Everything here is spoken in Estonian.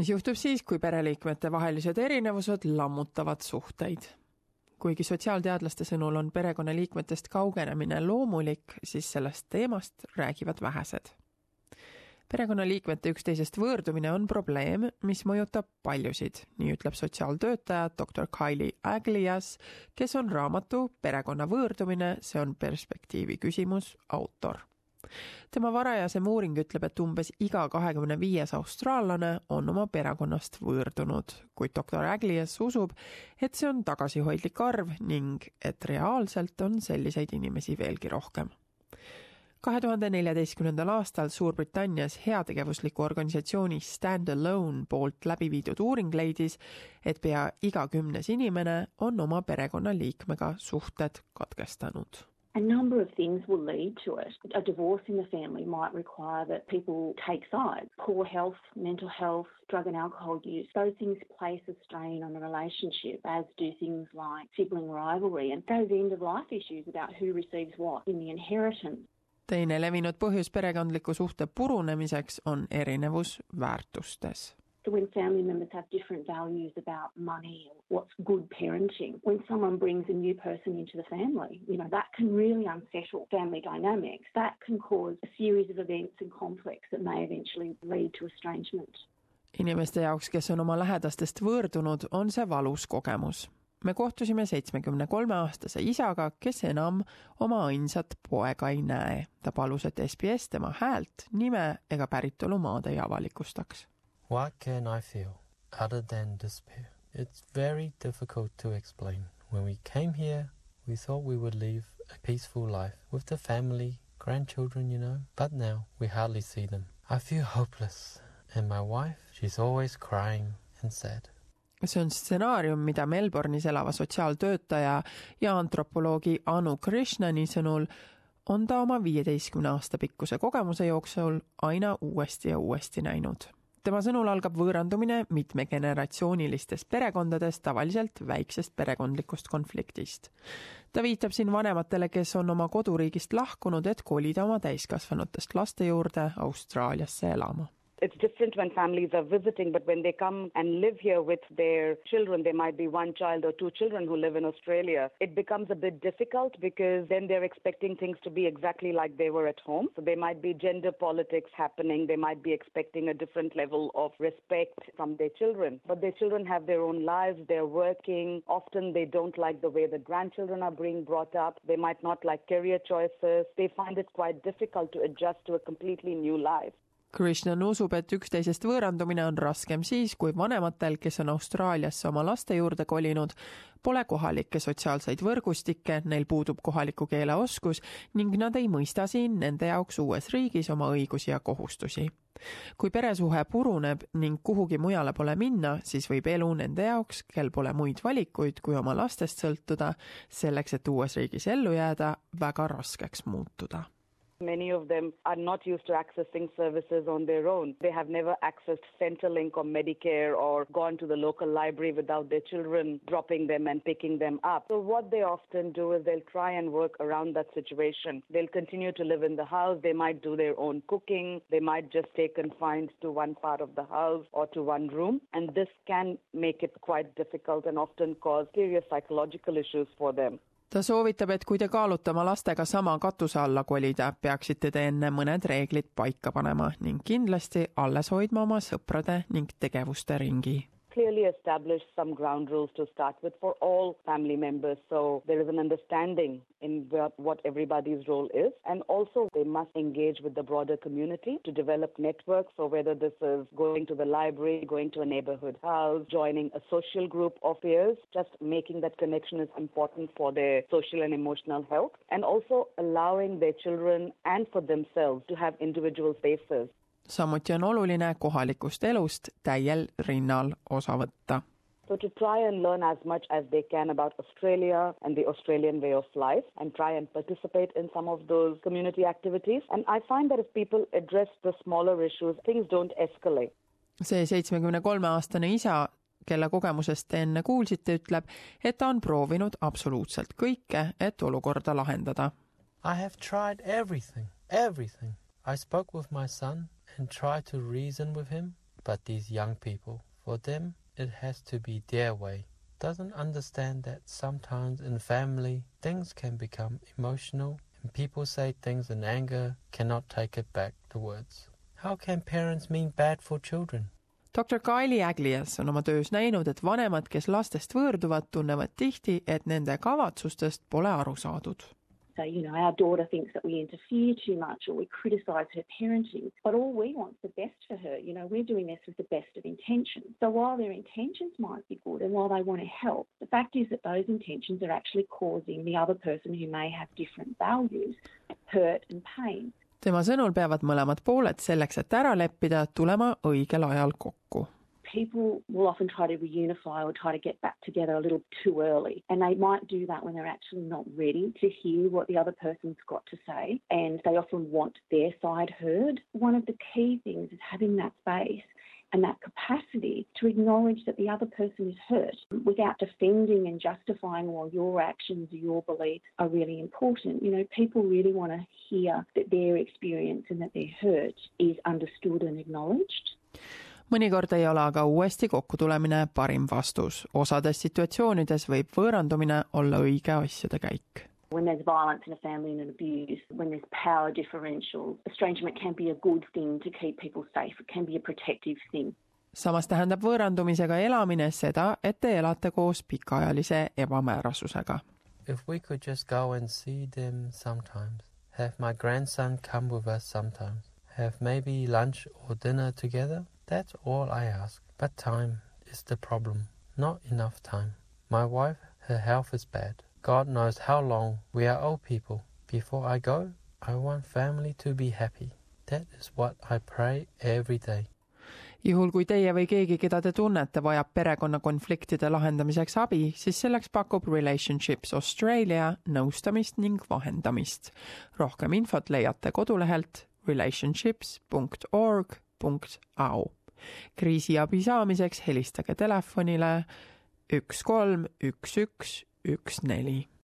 mis juhtub siis, kui pereliikmete vahelised erinevused lammutavad suhteid. kuigi sotsiaalteadlaste sõnul on perekonnaliikmetest kaugenemine loomulik, siis sellest teemast räägivad vähesed. perekonnaliikmete üksteisest võõrdumine on probleem, mis mõjutab paljusid, nii ütleb sotsiaaltöötaja doktor Kylie Aglias, kes on raamatu Perekonna võõrdumine, see on perspektiivi küsimus autor tema varajasem uuring ütleb, et umbes iga kahekümne viies austraallane on oma perekonnast võõrdunud, kuid doktor Aglias usub, et see on tagasihoidlik arv ning et reaalselt on selliseid inimesi veelgi rohkem. kahe tuhande neljateistkümnendal aastal Suurbritannias heategevusliku organisatsiooni Stand Alone poolt läbi viidud uuring leidis, et pea iga kümnes inimene on oma perekonnaliikmega suhted katkestanud A number of things will lead to it. A divorce in the family might require that people take sides. Poor health, mental health, drug and alcohol use, those things place a strain on the relationship, as do things like sibling rivalry and those end of life issues about who receives what in the inheritance. teine levinud põhjus perekondliku suhte purunemiseks on erinevus väärtustes So when family members have different values about money or what's good parenting, when someone brings a new person into the family, you know, that can really unsettle family dynamics. That can cause a series of events and conflicts that may eventually lead to estrangement. inimeste jaoks, kes on oma lähedastest võõrdunud, on see valus kogemus. me kohtusime seitsmekümne kolme aastase isaga, kes enam oma õndsat poega ei näe. ta palus, et SBS tema häält, nime ega päritolumaad ei avalikustaks What can I feel other than despair? It's very difficult to explain. When we came here, we thought we would live a peaceful life with the family, grandchildren, you know, but now we hardly see them. I feel hopeless, and my wife, she's always crying and sad. see on stsenaarium, mida Melbourne'is elava sotsiaaltöötaja ja antropoloogi Anu Krishnani sõnul on ta oma viieteistkümne aasta pikkuse kogemuse jooksul aina uuesti ja uuesti näinud tema sõnul algab võõrandumine mitmegeneratsioonilistest perekondadest tavaliselt väiksest perekondlikust konfliktist. ta viitab siin vanematele, kes on oma koduriigist lahkunud, et kolida oma täiskasvanutest laste juurde Austraaliasse elama It's different when families are visiting, but when they come and live here with their children, there might be one child or two children who live in Australia. It becomes a bit difficult because then they're expecting things to be exactly like they were at home. So there might be gender politics happening. They might be expecting a different level of respect from their children. But their children have their own lives. They're working. Often they don't like the way the grandchildren are being brought up. They might not like career choices. They find it quite difficult to adjust to a completely new life. Krishnan usub, et üksteisest võõrandumine on raskem siis, kui vanematel, kes on Austraaliasse oma laste juurde kolinud, pole kohalikke sotsiaalseid võrgustikke, neil puudub kohaliku keele oskus ning nad ei mõista siin nende jaoks uues riigis oma õigusi ja kohustusi. kui peresuhe puruneb ning kuhugi mujale pole minna, siis võib elu nende jaoks, kel pole muid valikuid, kui oma lastest sõltuda, selleks et uues riigis ellu jääda, väga raskeks muutuda Many of them are not used to accessing services on their own. They have never accessed Centrelink or Medicare or gone to the local library without their children dropping them and picking them up. So what they often do is they'll try and work around that situation. They'll continue to live in the house. They might do their own cooking. They might just stay confined to one part of the house or to one room. And this can make it quite difficult and often cause serious psychological issues for them. Ta soovitab, et kui te kaalute oma lastega sama katuse alla kolida, peaksite te enne mõned reeglid paika panema ning kindlasti alles hoidma oma sõprade ning tegevuste ringi clearly establish some ground rules to start with for all family members so there is an understanding in what everybody's role is. And also, they must engage with the broader community to develop networks. So, whether this is going to the library, going to a neighborhood house, joining a social group of peers, just making that connection is important for their social and emotional health. And also allowing their children and for themselves to have individual spaces samuti on oluline kohalikust elust täiel rinnal osa võtta. So to try and learn as much as they can about Australia and the Australian way of life and try and participate in some of those community activities. And I find that if people address the smaller issues, things don't escalate. see seitsmekümne kolme aastane isa, kelle kogemusest te enne kuulsite, ütleb, et ta on proovinud absoluutselt kõike, et olukorda lahendada. I have tried everything, everything. I spoke with my son and tried to reason with him, But these young people, for them, it has to be their way. Doesn't understand that sometimes in family things can become emotional and people say things in anger, cannot take it back, the words. How can parents mean bad for children? doktor Kaili Aglias on oma töös näinud, et vanemad, kes lastest võõrduvad, tunnevad tihti, et nende kavatsustest pole aru saadud So, you know, our daughter thinks that we interfere too much or we criticise her parenting, but all we want is the best for her. You know, we're doing this with the best of intentions. So while their intentions might be good and while they want to help, the fact is that those intentions are actually causing the other person who may have different values hurt and pain. tema sõnul peavad mõlemad pooled selleks, et ära leppida, tulema õigel ajal kokku people will often try to reunify or try to get back together a little too early. And they might do that when they're actually not ready to hear what the other person's got to say. And they often want their side heard. One of the key things is having that space and that capacity to acknowledge that the other person is hurt without defending and justifying well your actions your beliefs are really important you know people really want to hear that their experience and that their hurt is understood and acknowledged mõnikord ei ole aga uuesti kokkutulemine parim vastus. osades situatsioonides võib võõrandumine olla õige asjade käik. When there's violence in a family and abuse, when there's power differential, estrangement can be a good thing to keep people safe, it can be a protective thing. samas tähendab võõrandumisega elamine seda, et te elate koos pikaajalise ebamäärasusega. If we could just go and see them sometimes, have my grandson come with us sometimes, have maybe lunch or dinner together, That's all I ask. But time is the problem. Not enough time. My wife, her health is bad. God knows how long we are old people. Before I go, I want family to be happy. That is what I pray every day. juhul, kui teie või keegi, keda te tunnete, vajab perekonnakonfliktide lahendamiseks abi, siis selleks pakub Relationships Australia nõustamist ning vahendamist. rohkem infot leiate kodulehelt relationships.org.au kriisiabi saamiseks helistage telefonile üks kolm üks üks üks neli